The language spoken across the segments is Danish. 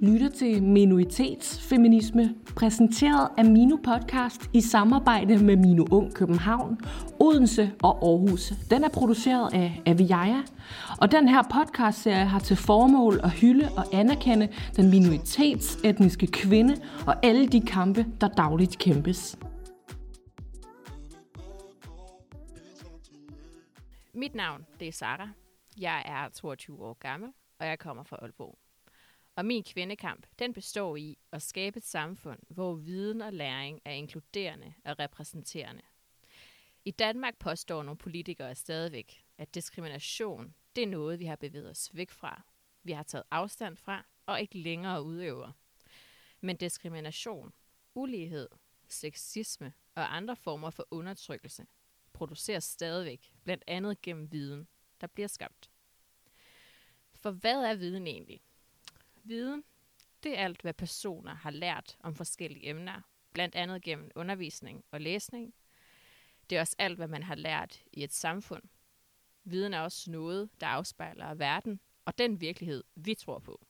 lytter til Minoritetsfeminisme, præsenteret af Mino Podcast i samarbejde med Mino Ung København, Odense og Aarhus. Den er produceret af Aviaja, og den her podcastserie har til formål at hylde og anerkende den minoritetsetniske kvinde og alle de kampe, der dagligt kæmpes. Mit navn det er Sara. Jeg er 22 år gammel, og jeg kommer fra Aalborg. Og min kvindekamp, den består i at skabe et samfund, hvor viden og læring er inkluderende og repræsenterende. I Danmark påstår nogle politikere stadigvæk, at diskrimination, det er noget, vi har bevæget os væk fra, vi har taget afstand fra og ikke længere udøver. Men diskrimination, ulighed, sexisme og andre former for undertrykkelse produceres stadigvæk, blandt andet gennem viden, der bliver skabt. For hvad er viden egentlig? Viden, det er alt, hvad personer har lært om forskellige emner, blandt andet gennem undervisning og læsning. Det er også alt, hvad man har lært i et samfund. Viden er også noget, der afspejler verden og den virkelighed, vi tror på.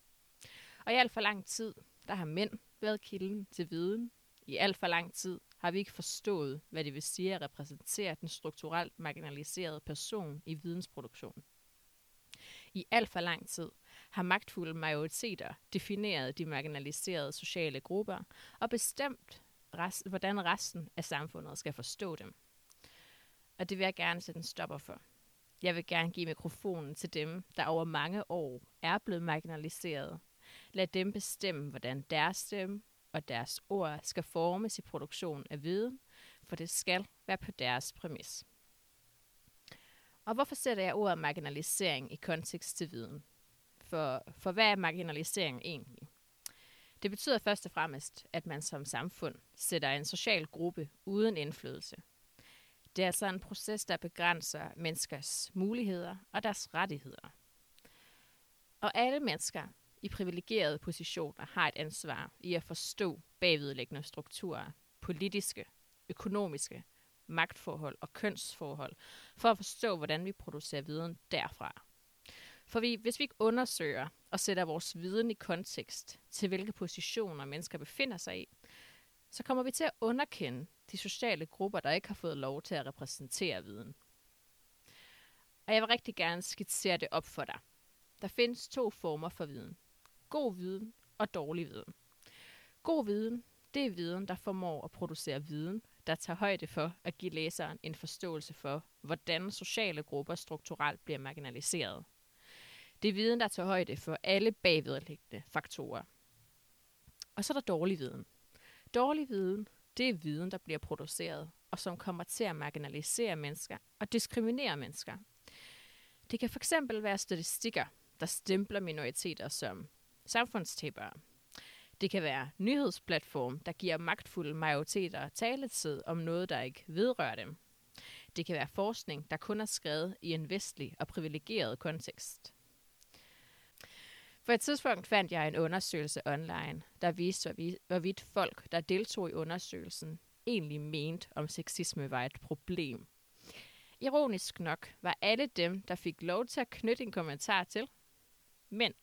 Og i alt for lang tid, der har mænd været kilden til viden. I alt for lang tid har vi ikke forstået, hvad det vil sige at repræsentere den strukturelt marginaliserede person i vidensproduktionen. I alt for lang tid har magtfulde majoriteter defineret de marginaliserede sociale grupper og bestemt, rest, hvordan resten af samfundet skal forstå dem. Og det vil jeg gerne sætte en stopper for. Jeg vil gerne give mikrofonen til dem, der over mange år er blevet marginaliseret. Lad dem bestemme, hvordan deres stemme og deres ord skal formes i produktion af viden, for det skal være på deres præmis. Og hvorfor sætter jeg ordet marginalisering i kontekst til viden? For, for hvad er marginalisering egentlig? Det betyder først og fremmest, at man som samfund sætter en social gruppe uden indflydelse. Det er altså en proces, der begrænser menneskers muligheder og deres rettigheder. Og alle mennesker i privilegerede positioner har et ansvar i at forstå bagvedliggende strukturer, politiske, økonomiske, magtforhold og kønsforhold, for at forstå, hvordan vi producerer viden derfra. For vi, hvis vi ikke undersøger og sætter vores viden i kontekst til, hvilke positioner mennesker befinder sig i, så kommer vi til at underkende de sociale grupper, der ikke har fået lov til at repræsentere viden. Og jeg vil rigtig gerne skitsere det op for dig. Der findes to former for viden. God viden og dårlig viden. God viden, det er viden, der formår at producere viden, der tager højde for at give læseren en forståelse for, hvordan sociale grupper strukturelt bliver marginaliseret. Det er viden, der tager højde for alle bagvedliggende faktorer. Og så er der dårlig viden. Dårlig viden, det er viden, der bliver produceret, og som kommer til at marginalisere mennesker og diskriminere mennesker. Det kan fx være statistikker, der stempler minoriteter som samfundstæppere. Det kan være nyhedsplatform, der giver magtfulde majoriteter taletid om noget, der ikke vedrører dem. Det kan være forskning, der kun er skrevet i en vestlig og privilegeret kontekst. For et tidspunkt fandt jeg en undersøgelse online, der viste, hvorvidt folk, der deltog i undersøgelsen, egentlig mente, om sexisme var et problem. Ironisk nok var alle dem, der fik lov til at knytte en kommentar til, mænd.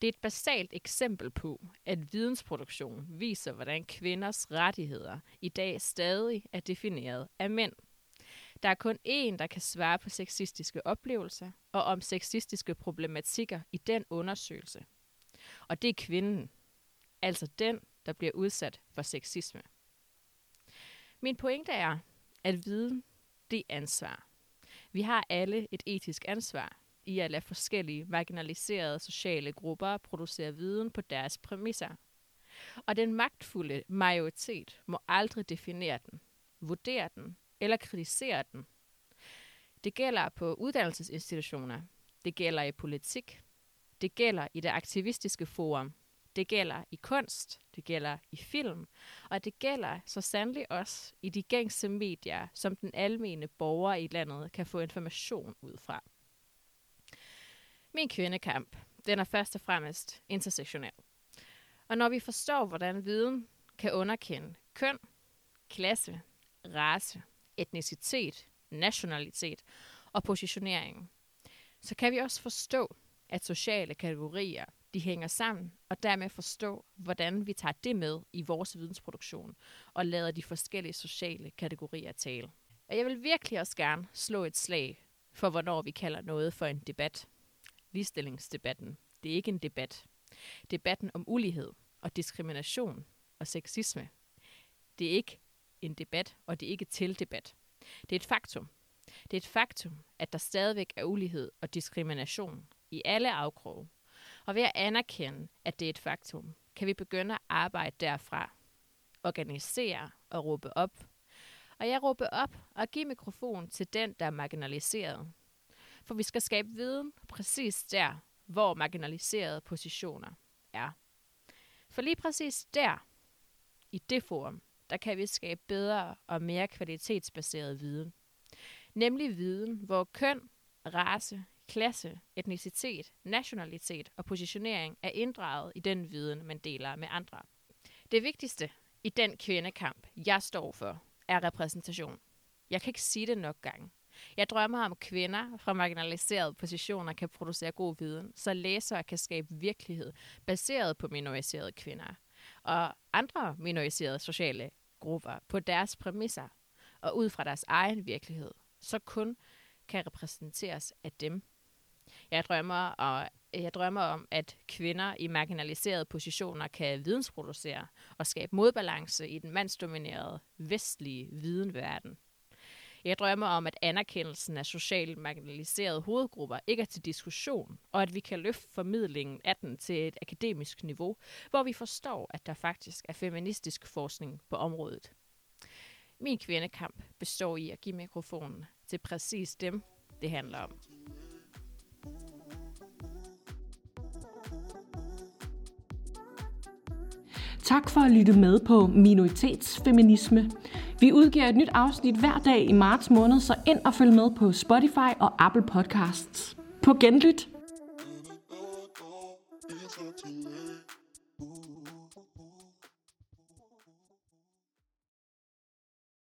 Det er et basalt eksempel på, at vidensproduktion viser, hvordan kvinders rettigheder i dag stadig er defineret af mænd. Der er kun én, der kan svare på sexistiske oplevelser og om sexistiske problematikker i den undersøgelse. Og det er kvinden. Altså den, der bliver udsat for sexisme. Min pointe er, at viden, det er ansvar. Vi har alle et etisk ansvar i at lade forskellige marginaliserede sociale grupper producere viden på deres præmisser. Og den magtfulde majoritet må aldrig definere den, vurdere den eller kritisere den. Det gælder på uddannelsesinstitutioner, det gælder i politik, det gælder i det aktivistiske forum, det gælder i kunst, det gælder i film, og det gælder så sandelig også i de gængse medier, som den almene borger i landet kan få information ud fra. Min kvindekamp, den er først og fremmest intersektionel. Og når vi forstår, hvordan viden kan underkende køn, klasse, race, etnicitet, nationalitet og positionering, så kan vi også forstå, at sociale kategorier de hænger sammen, og dermed forstå, hvordan vi tager det med i vores vidensproduktion, og lader de forskellige sociale kategorier tale. Og jeg vil virkelig også gerne slå et slag for, hvornår vi kalder noget for en debat. Ligestillingsdebatten. Det er ikke en debat. Debatten om ulighed og diskrimination og sexisme. Det er ikke en debat, og det er ikke til debat. Det er et faktum. Det er et faktum, at der stadigvæk er ulighed og diskrimination i alle afkroge. Og ved at anerkende, at det er et faktum, kan vi begynde at arbejde derfra. Organisere og råbe op. Og jeg råber op og give mikrofon til den, der er marginaliseret. For vi skal skabe viden præcis der, hvor marginaliserede positioner er. For lige præcis der, i det forum, der kan vi skabe bedre og mere kvalitetsbaseret viden. Nemlig viden, hvor køn, race, klasse, etnicitet, nationalitet og positionering er inddraget i den viden, man deler med andre. Det vigtigste i den kvindekamp, jeg står for, er repræsentation. Jeg kan ikke sige det nok gange. Jeg drømmer om, at kvinder fra marginaliserede positioner kan producere god viden, så læsere kan skabe virkelighed baseret på minoriserede kvinder og andre minoriserede sociale grupper på deres præmisser og ud fra deres egen virkelighed, så kun kan repræsenteres af dem. Jeg drømmer, og jeg drømmer om, at kvinder i marginaliserede positioner kan vidensproducere og skabe modbalance i den mandsdominerede vestlige videnverden. Jeg drømmer om, at anerkendelsen af socialt marginaliserede hovedgrupper ikke er til diskussion, og at vi kan løfte formidlingen af den til et akademisk niveau, hvor vi forstår, at der faktisk er feministisk forskning på området. Min kvindekamp består i at give mikrofonen til præcis dem, det handler om. Tak for at lytte med på Minoritetsfeminisme. Vi udgiver et nyt afsnit hver dag i marts måned, så ind og følg med på Spotify og Apple Podcasts. På genlyt!